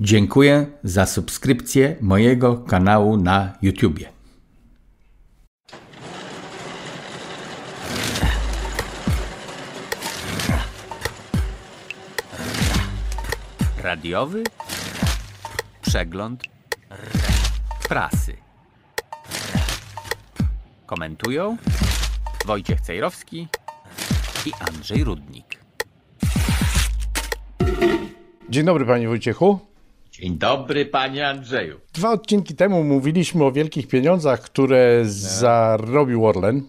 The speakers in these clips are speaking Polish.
Dziękuję za subskrypcję mojego kanału na YouTubie. Radiowy przegląd prasy. Komentują Wojciech Cejrowski i Andrzej Rudnik. Dzień dobry panie Wojciechu. Dzień dobry, panie Andrzeju. Dwa odcinki temu mówiliśmy o wielkich pieniądzach, które zarobił Orlen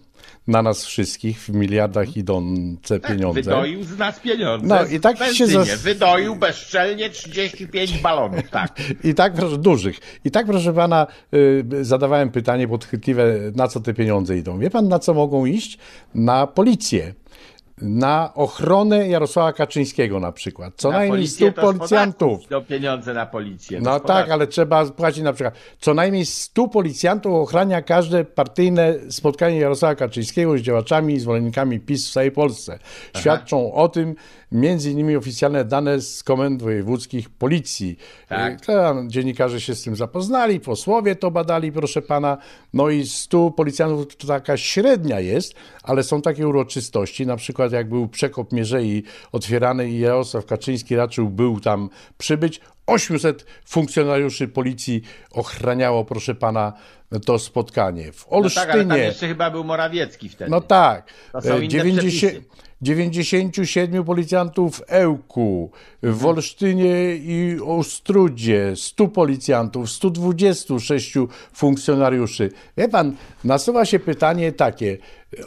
na nas wszystkich w miliardach idące pieniądze. Wydoił z nas pieniądze. No i tak się zas- Wydoił bezczelnie 35 balonów, tak. I tak, proszę, dużych. I tak, proszę pana, y, zadawałem pytanie podchwytliwe, na co te pieniądze idą. Wie pan, na co mogą iść? Na policję. Na ochronę Jarosława Kaczyńskiego na przykład. Co Na najmniej policję 100 to z policjantów. Do pieniądze na policję. No tak, ale trzeba płacić na przykład. Co najmniej 100 policjantów ochrania każde partyjne spotkanie Jarosława Kaczyńskiego z działaczami i zwolennikami PiS w całej Polsce. Świadczą o tym między innymi oficjalne dane z komend wojewódzkich policji. Tak. Tam dziennikarze się z tym zapoznali, posłowie to badali, proszę pana. No i 100 policjantów to taka średnia jest, ale są takie uroczystości, na przykład jak był przekop Mierzei otwierany i Jarosław Kaczyński raczył był tam przybyć, 800 funkcjonariuszy policji ochraniało, proszę pana, to spotkanie. W No tak, ale tam Olsztynie. jeszcze chyba był Morawiecki wtedy. No tak. To są E, inne 90, przepisy. 97 policjantów w Ełku, w Olsztynie i Ostrudzie 100 policjantów, 126 funkcjonariuszy. Wie pan, nasuwa się pytanie takie,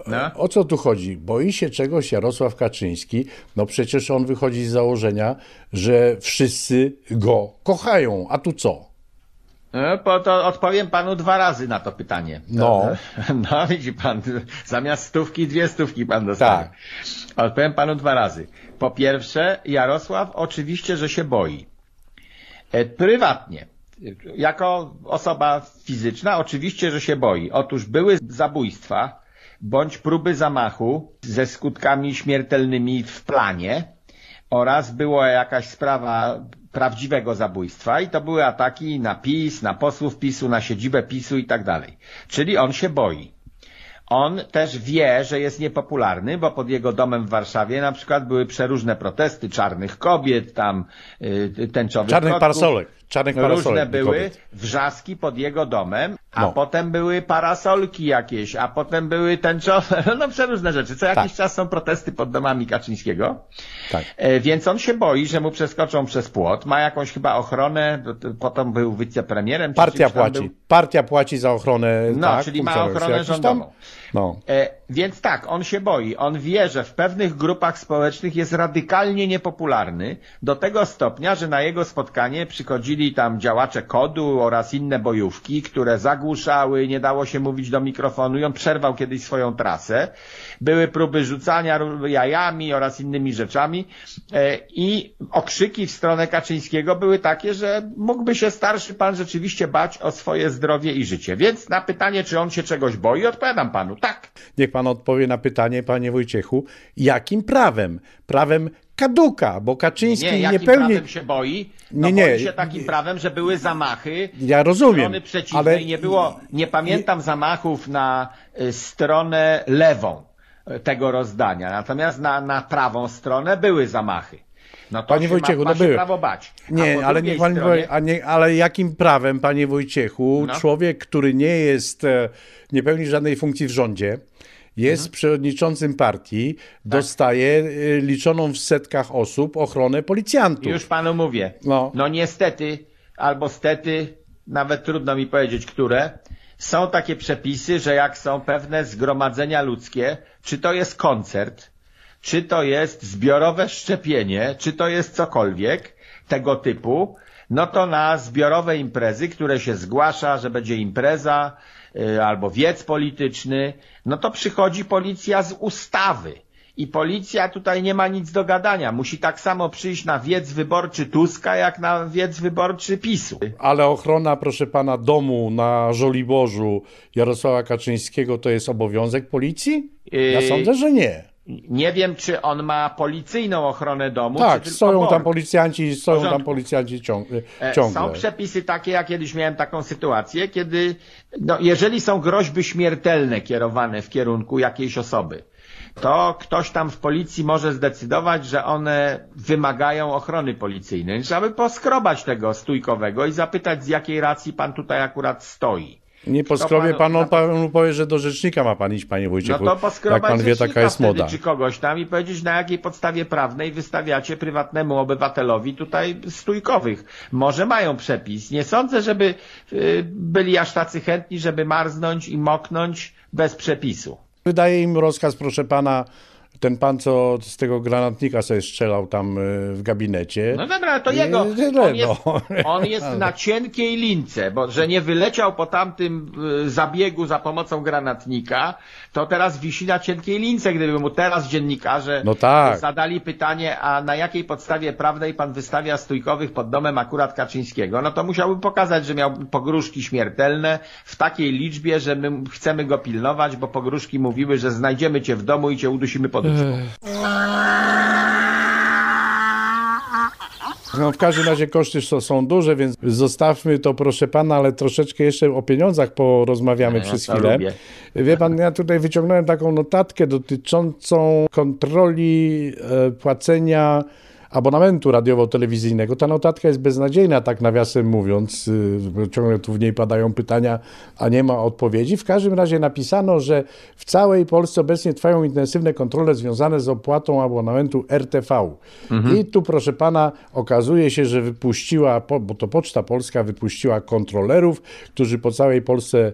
No. o, co tu chodzi? Boi się czegoś Jarosław Kaczyński? No przecież on wychodzi z założenia, że wszyscy go kochają, a tu co? No, to odpowiem panu dwa razy na to pytanie. No. No, widzi pan, zamiast stówki, dwie stówki pan dostanie. Tak. Odpowiem panu dwa razy. Po pierwsze, Jarosław oczywiście, że się boi. E, Prywatnie, jako osoba fizyczna, oczywiście, że się boi. Otóż były zabójstwa bądź próby zamachu ze skutkami śmiertelnymi w planie oraz była jakaś sprawa prawdziwego zabójstwa i to były ataki na PiS, na posłów PiSu, na siedzibę PiSu i tak dalej. Czyli on się boi. On też wie, że jest niepopularny, bo pod jego domem w Warszawie na przykład były przeróżne protesty czarnych kobiet, tam y, tęczowych Czarnych kotków. parasolek. Czarnych parasolek. Różne były kobiet. wrzaski pod jego domem, a No. potem były parasolki jakieś, a potem były tęczowe, no przeróżne rzeczy. Co jakiś Tak. czas są protesty pod domami Kaczyńskiego. Tak. E, Więc on się boi, że mu przeskoczą przez płot. Ma jakąś chyba ochronę, potem był wicepremierem. Partia płaci. był. Partia płaci za ochronę. No, tak, czyli ma ochronę tam. rządową. No. E, więc tak, on się boi. On wie, że w pewnych grupach społecznych jest radykalnie niepopularny do tego stopnia, że na jego spotkanie przychodzili tam działacze kodu oraz inne bojówki, które zagłuszały, nie dało się mówić do mikrofonu i on przerwał kiedyś swoją trasę. Były próby rzucania jajami oraz innymi rzeczami e, i okrzyki w stronę Kaczyńskiego były takie, że mógłby się starszy pan rzeczywiście bać o swoje zdrowie i życie. Więc na pytanie, czy on się czegoś boi, odpowiadam panu, tak. Niech pan odpowie na pytanie, panie Wojciechu, jakim prawem? Prawem kaduka, bo Kaczyński Nie, nie, jakim pełni. prawem się boi? No Nie, nie. boi się takim prawem, że były zamachy Ja rozumiem, ale- Nie było, nie pamiętam zamachów na y, stronę lewą y, tego rozdania. Natomiast na, na prawą stronę były zamachy. No to Panie Wojciechu, ma, ma no były. prawo bać. Nie, ale niech pan stronie- a nie, ale jakim prawem, panie Wojciechu, No. człowiek, który nie jest, e, nie pełni żadnej funkcji w rządzie, jest Mhm. przewodniczącym partii, Tak. dostaje e, liczoną w setkach osób ochronę policjantów. Już panu mówię. No. No niestety, albo stety, nawet trudno mi powiedzieć, które, są takie przepisy, że jak są pewne zgromadzenia ludzkie, czy to jest koncert, czy to jest zbiorowe szczepienie, czy to jest cokolwiek tego typu, no to na zbiorowe imprezy, które się zgłasza, że będzie impreza y, albo wiec polityczny, no to przychodzi policja z ustawy. I policja tutaj nie ma nic do gadania. Musi tak samo przyjść na wiec wyborczy Tuska, jak na wiec wyborczy PiSu. Ale ochrona, proszę pana, domu na Żoliborzu Jarosława Kaczyńskiego to jest obowiązek policji? Ja Yy, sądzę, że nie. Nie wiem, czy on ma policyjną ochronę domu, Tak, czy tylko stoją tam policjanci, stoją tam policjanci. E, ciągle. Są przepisy takie, ja kiedyś miałem taką sytuację, kiedy, no, jeżeli są groźby śmiertelne kierowane w kierunku jakiejś osoby, to ktoś tam w policji może zdecydować, że one wymagają ochrony policyjnej. Trzeba by poskrobać tego stójkowego i zapytać, z jakiej racji pan tutaj akurat stoi. Nie poskrobie panu- pan, on panu powie, że do rzecznika ma pan iść, panie No Wojciechu. to poskrobać Jak pan wie, taka jest wtedy, moda. czy kogoś tam i powiedzieć, na jakiej podstawie prawnej wystawiacie prywatnemu obywatelowi tutaj stójkowych. Może mają przepis. Nie sądzę, żeby y, byli aż tacy chętni, żeby marznąć i moknąć bez przepisu. Wydaje im rozkaz, proszę pana, ten pan, co z tego granatnika sobie strzelał tam y, w gabinecie. No dobra, to jego. Źle, On jest, no. on jest na cienkiej lince, bo że nie wyleciał po tamtym y, zabiegu za pomocą granatnika, to teraz wisi na cienkiej lince. Gdyby mu teraz dziennikarze No tak. zadali pytanie, a na jakiej podstawie prawnej pan wystawia stójkowych pod domem akurat Kaczyńskiego, no to musiałby pokazać, że miał pogróżki śmiertelne w takiej liczbie, że my chcemy go pilnować, bo pogróżki mówiły, że znajdziemy cię w domu i cię udusimy poduszką. No w każdym razie koszty są, duże, więc zostawmy to proszę pana, ale troszeczkę jeszcze o pieniądzach porozmawiamy No, przez to chwilę. lubię. Wie pan, ja tutaj wyciągnąłem taką notatkę dotyczącą kontroli e, płacenia abonamentu radiowo-telewizyjnego. Ta notatka jest beznadziejna, tak nawiasem mówiąc. y, Ciągle tu w niej padają pytania, a nie ma odpowiedzi. W każdym razie napisano, że w całej Polsce obecnie trwają intensywne kontrole związane z opłatą abonamentu RTV. I tu, proszę pana, okazuje się, że wypuściła, bo to Poczta Polska wypuściła kontrolerów, którzy po całej Polsce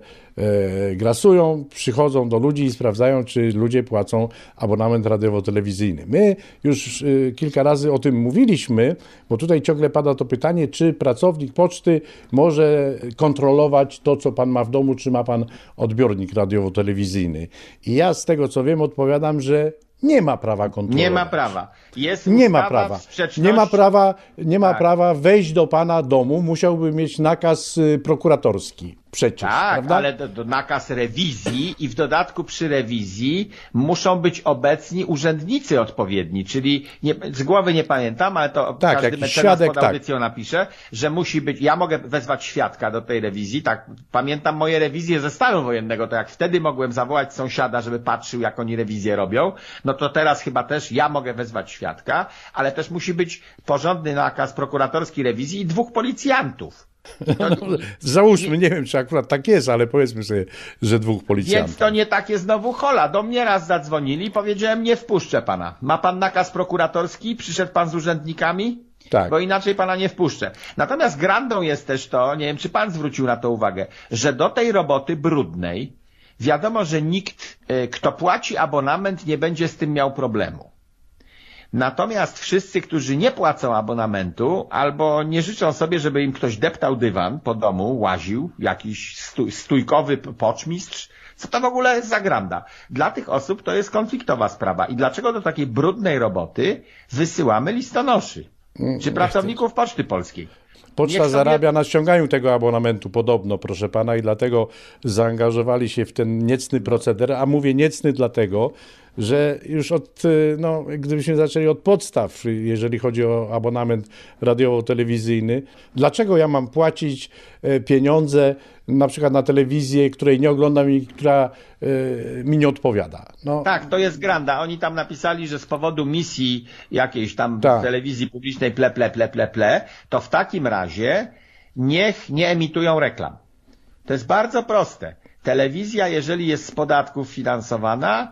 grasują, przychodzą do ludzi i sprawdzają, czy ludzie płacą abonament radiowo-telewizyjny. My już e, kilka razy o tym mówiliśmy, bo tutaj ciągle pada to pytanie, czy pracownik poczty może kontrolować to, co pan ma w domu, czy ma pan odbiornik radiowo-telewizyjny. I ja z tego, co wiem, odpowiadam, że nie ma prawa kontrolować. Nie ma prawa. Jest Nie ma prawa. Nie ma prawa, nie ma Tak. prawa wejść do pana domu. Musiałby mieć nakaz y, prokuratorski. Przecież, Tak, prawda? ale to, to nakaz rewizji i w dodatku przy rewizji muszą być obecni urzędnicy odpowiedni, czyli nie, z głowy nie pamiętam, ale to Tak, każdy mecenas pod tak. audycją napisze, że musi być, ja mogę wezwać świadka do tej rewizji, tak, pamiętam moje rewizje ze stanu wojennego, to jak wtedy mogłem zawołać sąsiada, żeby patrzył, jak oni rewizję robią, no to teraz chyba też ja mogę wezwać świadka, ale też musi być porządny nakaz prokuratorski rewizji i dwóch policjantów. I to, Załóżmy, nie wiem, czy akurat tak jest, ale powiedzmy sobie, że dwóch policjantów. Więc to nie takie znowu hola. Do mnie raz zadzwonili i powiedziałem, nie wpuszczę pana. Ma pan nakaz prokuratorski? Przyszedł pan z urzędnikami? Tak. Bo inaczej pana nie wpuszczę. Natomiast grandą jest też to, nie wiem czy pan zwrócił na to uwagę, że do tej roboty brudnej wiadomo, że nikt, y, kto płaci abonament, nie będzie z tym miał problemu. Natomiast wszyscy, którzy nie płacą abonamentu albo nie życzą sobie, żeby im ktoś deptał dywan po domu, łaził, jakiś stój, stójkowy poczmistrz, co to w ogóle jest za granda? Dla tych osób to jest konfliktowa sprawa. I dlaczego do takiej brudnej roboty wysyłamy listonoszy? Czy pracowników Poczty Polskiej? Poczta sobie- zarabia na ściąganiu tego abonamentu podobno, proszę pana, i dlatego zaangażowali się w ten niecny proceder, a mówię niecny dlatego, że już od, y, no, gdybyśmy zaczęli od podstaw, jeżeli chodzi o abonament radiowo-telewizyjny, dlaczego ja mam płacić e, pieniądze na przykład na telewizję, której nie oglądam i która e, mi nie odpowiada? No, Tak, to jest granda. Oni tam napisali, że z powodu misji jakiejś tam Tak. w telewizji publicznej ple, ple, ple, ple, ple, to w takim razie niech nie emitują reklam. To jest bardzo proste. Telewizja, jeżeli jest z podatków finansowana,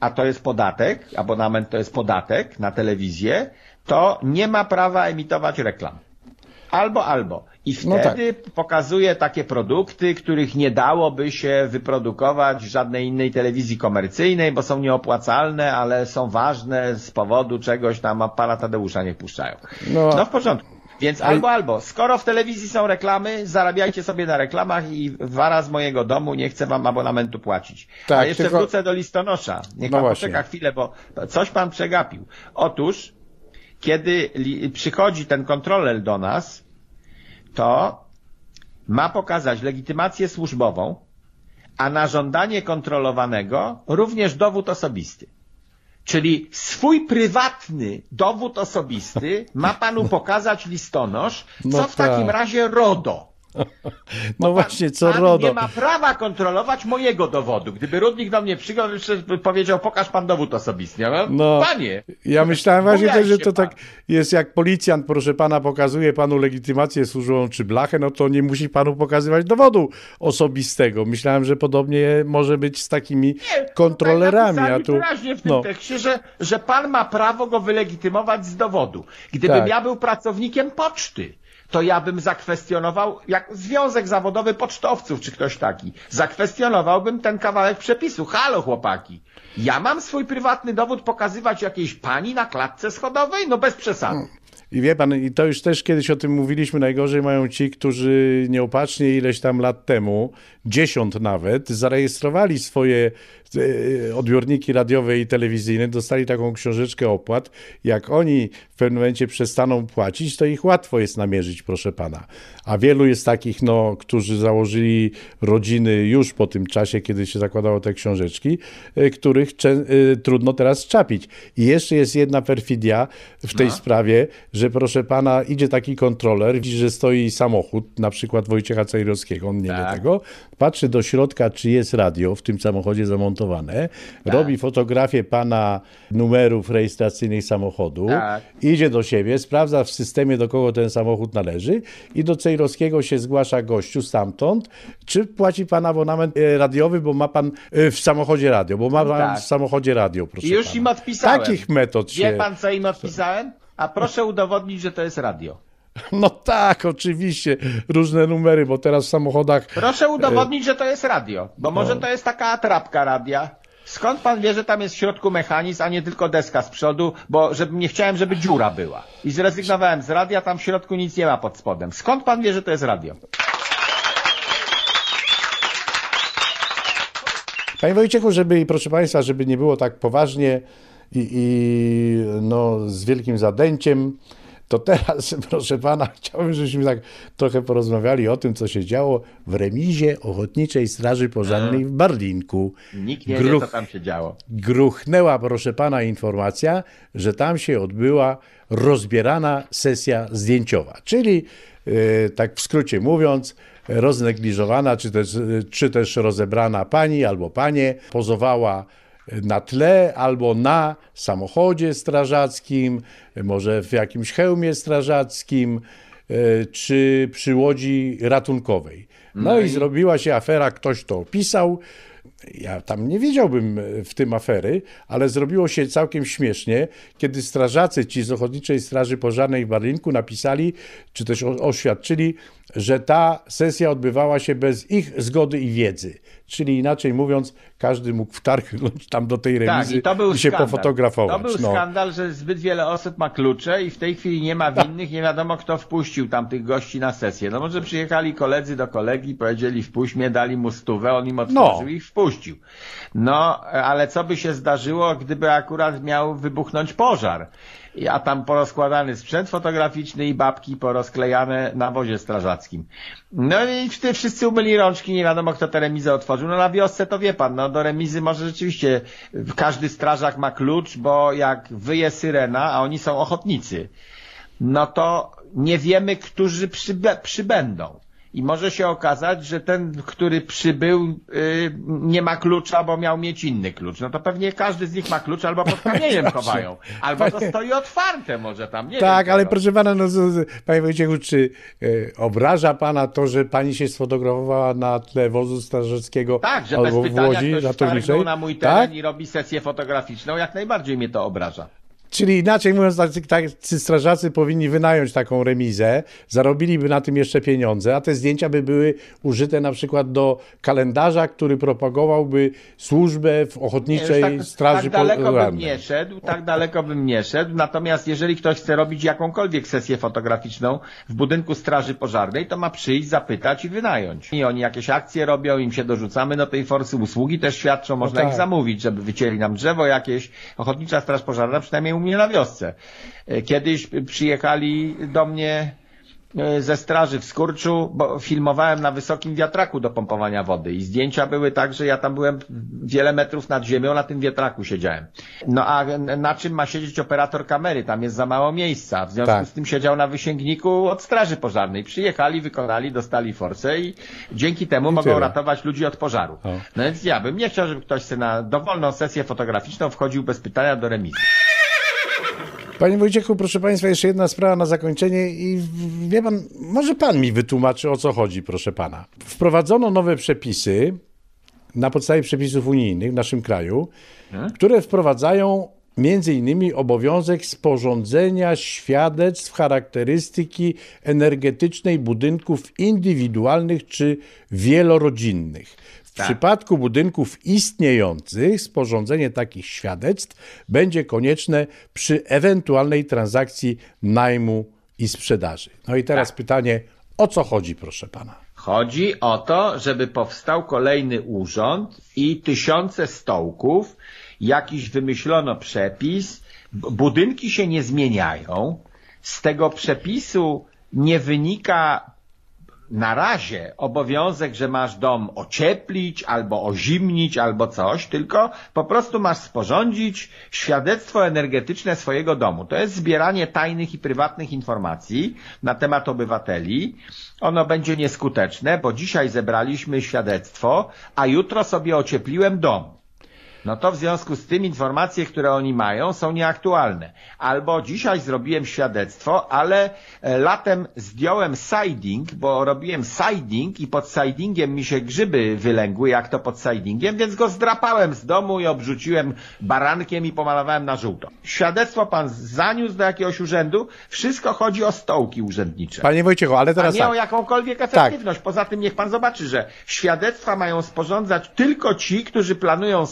a to jest podatek, abonament to jest podatek na telewizję, to nie ma prawa emitować reklam. Albo, albo. I No wtedy pokazuje takie produkty, których nie dałoby się wyprodukować w żadnej innej telewizji komercyjnej, bo są nieopłacalne, ale są ważne z powodu czegoś tam, a pana Tadeusza nie puszczają. No. No, w porządku. Więc albo, albo. Skoro w telewizji są reklamy, zarabiajcie sobie na reklamach i wara z mojego domu nie chcę wam abonamentu płacić. Tak, a jeszcze tylko- wrócę do listonosza. Niech No pan właśnie. poczeka chwilę, bo coś pan przegapił. Otóż, kiedy przychodzi ten kontroler do nas, to ma pokazać legitymację służbową, a na żądanie kontrolowanego również dowód osobisty. Czyli swój prywatny dowód osobisty ma panu pokazać listonosz, co No w takim tak. razie RODO. No właśnie, co pan RODO. nie ma prawa kontrolować mojego dowodu. Gdyby Rudnik do mnie by powiedział, pokaż pan dowód osobisty. No, Panie, ja myślałem właśnie też, że to pan. tak jest jak policjant, proszę pana, pokazuje panu legitymację służbową czy blachę, no to nie musi panu pokazywać dowodu osobistego. Myślałem, że podobnie może być z takimi Nie, kontrolerami, a tu... wyraźnie w tym No, tekście, że, że pan ma prawo go wylegitymować z dowodu. Gdybym Tak. ja był pracownikiem poczty, to ja bym zakwestionował, jak Związek Zawodowy Pocztowców, czy ktoś taki, zakwestionowałbym ten kawałek przepisu. Halo, chłopaki. Ja mam swój prywatny dowód pokazywać jakiejś pani na klatce schodowej? No bez przesady. I wie pan, i to już też kiedyś o tym mówiliśmy, najgorzej mają ci, którzy nieopatrznie ileś tam lat temu, dziesiąt nawet, zarejestrowali swoje odbiorniki radiowe i telewizyjne, dostali taką książeczkę opłat. Jak oni w pewnym momencie przestaną płacić, to ich łatwo jest namierzyć, proszę pana. A wielu jest takich, no, którzy założyli rodziny już po tym czasie, kiedy się zakładało te książeczki, e, których e, trudno teraz czapić. I jeszcze jest jedna perfidia w tej sprawie, że proszę pana, idzie taki kontroler, widzi, że stoi samochód, na przykład Wojciecha Cejrowskiego, on nie wie Tak. tego, patrzy do środka, czy jest radio w tym samochodzie zamontowane, robi fotografię pana numerów rejestracyjnych samochodu, Tak. idzie do siebie, sprawdza w systemie, do kogo ten samochód należy i do Cejrowskiego się zgłasza gościu stamtąd, czy płaci pan abonament e, radiowy, bo ma pan e, w samochodzie radio, bo ma pan Tak. w samochodzie radio, proszę I już pana. im odpisałem. Takich metod się... Wie pan, co im odpisałem? A proszę udowodnić, że to jest radio. No tak, oczywiście, różne numery, bo teraz w samochodach... Proszę udowodnić, że to jest radio, bo może No. to jest taka atrapka radia. Skąd pan wie, że tam jest w środku mechanizm, a nie tylko deska z przodu, bo żeby, nie chciałem, żeby dziura była. I zrezygnowałem z radia, tam w środku nic nie ma pod spodem. Skąd pan wie, że to jest radio? Panie Wojciechu, żeby, proszę Państwa, żeby nie było tak poważnie i, i no, z wielkim zadęciem, to teraz, proszę Pana, chciałbym, żebyśmy tak trochę porozmawiali o tym, co się działo w remizie Ochotniczej Straży Pożarnej w Barlinku. Nikt nie Gruch- wie, co tam się działo. gruchnęła, proszę pana, informacja, że tam się odbyła rozbierana sesja zdjęciowa, czyli e, tak w skrócie mówiąc, roznegliżowana, czy też, czy też rozebrana pani albo panie pozowała na tle albo na samochodzie strażackim, może w jakimś hełmie strażackim, e, czy przy łodzi ratunkowej. No, i zrobiła się afera, ktoś to opisał, ja tam nie wiedziałbym e, w tym afery, ale zrobiło się całkiem śmiesznie, kiedy strażacy ci z Ochotniczej Straży Pożarnej w Barlinku napisali, czy też oświadczyli, że ta sesja odbywała się bez ich zgody i wiedzy. Czyli inaczej mówiąc, każdy mógł wtargnąć tam do tej Tak, remizy i to był i się skandal. pofotografować. To był no. skandal, że zbyt wiele osób ma klucze i w tej chwili nie ma winnych, nie wiadomo kto wpuścił tam tych gości na sesję. No może przyjechali koledzy do kolegi, powiedzieli wpuść mnie, dali mu stówę, on im otworzył No. i wpuścił. No, ale co by się zdarzyło, gdyby akurat miał wybuchnąć pożar? A tam porozkładany sprzęt fotograficzny i babki porozklejane na wozie strażackim. No i wtedy wszyscy umyli rączki, nie wiadomo kto tę remizę otworzył. No na wiosce to wie pan, no do remizy może rzeczywiście każdy strażak ma klucz, bo jak wyje syrena, a oni są ochotnicy, no to nie wiemy, którzy przybędą. I może się okazać, że ten, który przybył, y, nie ma klucza, bo miał mieć inny klucz. No to pewnie każdy z nich ma klucz, albo pod kamieniem chowają. Albo to stoi otwarte może tam, nie Tak, wiem. ale czego. proszę pana, no, panie Wojciechu, czy e, obraża pana to, że pani się sfotografowała na tle wozu strażackiego Tak, że bez albo w pytania Łodzi ktoś na mój teren Tak? i robi sesję fotograficzną, jak najbardziej mnie to obraża. Czyli inaczej mówiąc, tacy, tacy strażacy powinni wynająć taką remizę, zarobiliby na tym jeszcze pieniądze, a te zdjęcia by były użyte na przykład do kalendarza, który propagowałby służbę w Ochotniczej tak, Straży tak daleko bym Pożarnej. nie szedł, tak daleko bym nie szedł. Natomiast jeżeli ktoś chce robić jakąkolwiek sesję fotograficzną w budynku Straży Pożarnej, to ma przyjść, zapytać i wynająć. I oni jakieś akcje robią, im się dorzucamy do tej forsy, usługi też świadczą, można tak. ich zamówić, żeby wycięli nam drzewo jakieś. Ochotnicza Straż Pożarna przynajmniej u mnie na wiosce. E, Kiedyś przyjechali do mnie e, ze straży w Skurczu, bo filmowałem na wysokim wiatraku do pompowania wody i zdjęcia były tak, że ja tam byłem wiele metrów nad ziemią, na tym wiatraku siedziałem. No a na czym ma siedzieć operator kamery? Tam jest za mało miejsca. W związku Tak. z tym siedział na wysięgniku od straży pożarnej. Przyjechali, wykonali, dostali forsę i dzięki temu mogą tyle. ratować ludzi od pożaru. O. No więc ja bym nie chciał, żeby ktoś na dowolną sesję fotograficzną wchodził bez pytania do remizy. Panie Wojciechu, proszę Państwa, jeszcze jedna sprawa na zakończenie i wie Pan, może Pan mi wytłumaczy, o co chodzi, proszę Pana. Wprowadzono nowe przepisy na podstawie przepisów unijnych w naszym kraju, które wprowadzają między innymi obowiązek sporządzenia świadectw charakterystyki energetycznej budynków indywidualnych czy wielorodzinnych. W przypadku budynków istniejących sporządzenie takich świadectw będzie konieczne przy ewentualnej transakcji najmu i sprzedaży. No i teraz pytanie, o co chodzi, proszę pana? Chodzi o to, żeby powstał kolejny urząd i tysiące stołków, jakiś wymyślono przepis, budynki się nie zmieniają, z tego przepisu nie wynika na razie obowiązek, że masz dom ocieplić, albo ozimnić, albo coś, tylko po prostu masz sporządzić świadectwo energetyczne swojego domu. To jest zbieranie tajnych i prywatnych informacji na temat obywateli. Ono będzie nieskuteczne, bo dzisiaj zebraliśmy świadectwo, a jutro sobie ociepliłem dom no to w związku z tym informacje, które oni mają, są nieaktualne. Albo dzisiaj zrobiłem świadectwo, ale e, latem zdjąłem siding, bo robiłem siding i pod sidingiem mi się grzyby wylęgły, jak to pod sidingiem, więc go zdrapałem z domu i obrzuciłem barankiem i pomalowałem na żółto. Świadectwo pan zaniósł do jakiegoś urzędu, wszystko chodzi o stołki urzędnicze. Panie Wojciechu, ale A teraz nie o tak. jakąkolwiek efektywność. Poza tym niech pan zobaczy, że świadectwa mają sporządzać tylko ci, którzy planują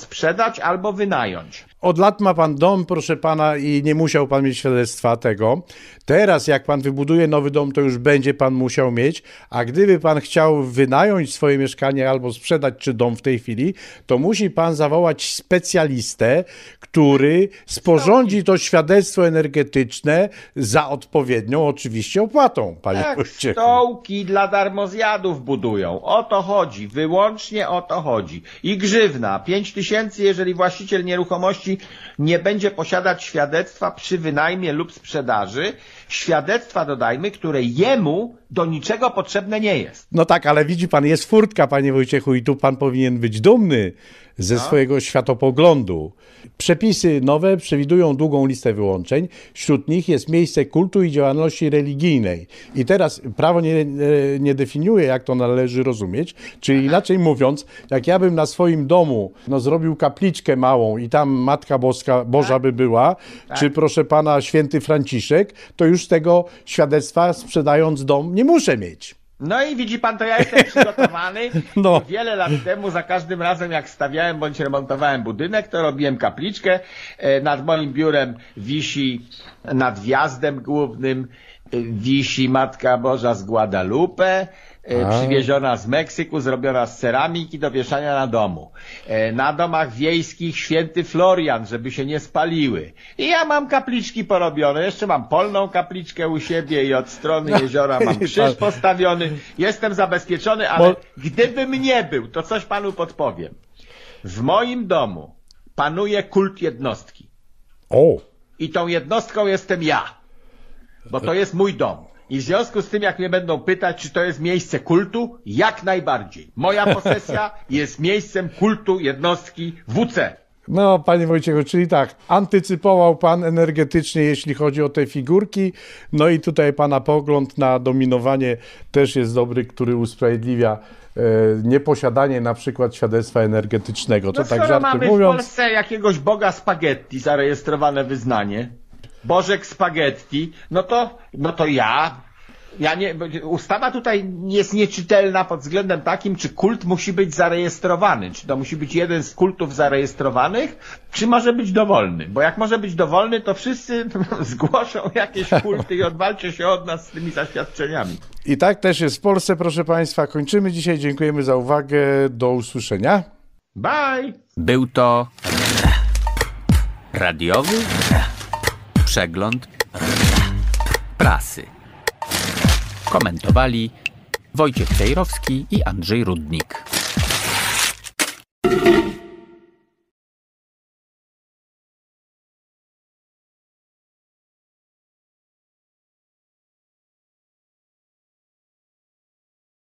sprzedać albo wynająć. Od lat ma pan dom, proszę pana, i nie musiał pan mieć świadectwa tego. Teraz, jak pan wybuduje nowy dom, to już będzie pan musiał mieć. A gdyby pan chciał wynająć swoje mieszkanie albo sprzedać czy dom w tej chwili, to musi pan zawołać specjalistę, który sporządzi to świadectwo energetyczne za odpowiednią oczywiście opłatą, panie Tak, Wojciechu. stołki dla darmozjadów budują. O to chodzi. Wyłącznie o to chodzi. I grzywna. 5 tysięcy, jeżeli właściciel nieruchomości nie będzie posiadać świadectwa przy wynajmie lub sprzedaży. Świadectwa dodajmy, które jemu do niczego potrzebne nie jest. No tak, ale widzi pan, jest furtka, panie Wojciechu, i tu pan powinien być dumny ze swojego światopoglądu. Przepisy nowe przewidują długą listę wyłączeń. Wśród nich jest miejsce kultu i działalności religijnej. I teraz prawo nie, e, nie definiuje, jak to należy rozumieć. Czyli inaczej mówiąc, jak ja bym na swoim domu no, zrobił kapliczkę małą i tam Matka Boska, Boża by była, czy proszę pana święty Franciszek, to już tego świadectwa sprzedając dom nie muszę mieć. No i widzi pan, to ja jestem przygotowany. No. Wiele lat temu, za każdym razem jak stawiałem bądź remontowałem budynek, to robiłem kapliczkę. E, Nad moim biurem wisi, nad wjazdem głównym wisi Matka Boża z Guadalupe, e, A. przywieziona z Meksyku, zrobiona z ceramiki do wieszania na domu. E, Na domach wiejskich święty Florian, żeby się nie spaliły. I ja mam kapliczki porobione. Jeszcze mam polną kapliczkę u siebie i od strony jeziora mam krzyż postawiony. Jestem zabezpieczony, ale gdybym nie był, to coś panu podpowiem. W moim domu panuje kult jednostki. O! I tą jednostką jestem ja. Bo to jest mój dom. I w związku z tym, jak mnie będą pytać, czy to jest miejsce kultu, jak najbardziej. Moja posesja jest miejscem kultu jednostki WC. No, panie Wojciechu, czyli tak, antycypował pan energetycznie, jeśli chodzi o te figurki. No i tutaj pana pogląd na dominowanie też jest dobry, który usprawiedliwia e, nieposiadanie na przykład świadectwa energetycznego. To No tak żarty mamy w mówiąc. Polsce jakiegoś boga spaghetti, zarejestrowane wyznanie, Bożek spaghetti, no to, no to ja, ja nie, ustawa tutaj jest nieczytelna pod względem takim, czy kult musi być zarejestrowany, czy to musi być jeden z kultów zarejestrowanych, czy może być dowolny, bo jak może być dowolny, to wszyscy zgłoszą jakieś kulty i odwalcie się od nas z tymi zaświadczeniami. I tak też jest w Polsce, proszę państwa. Kończymy dzisiaj. Dziękujemy za uwagę. Do usłyszenia. Bye! Był to radiowy przegląd prasy. Komentowali Wojciech Cejrowski i Andrzej Rudnik.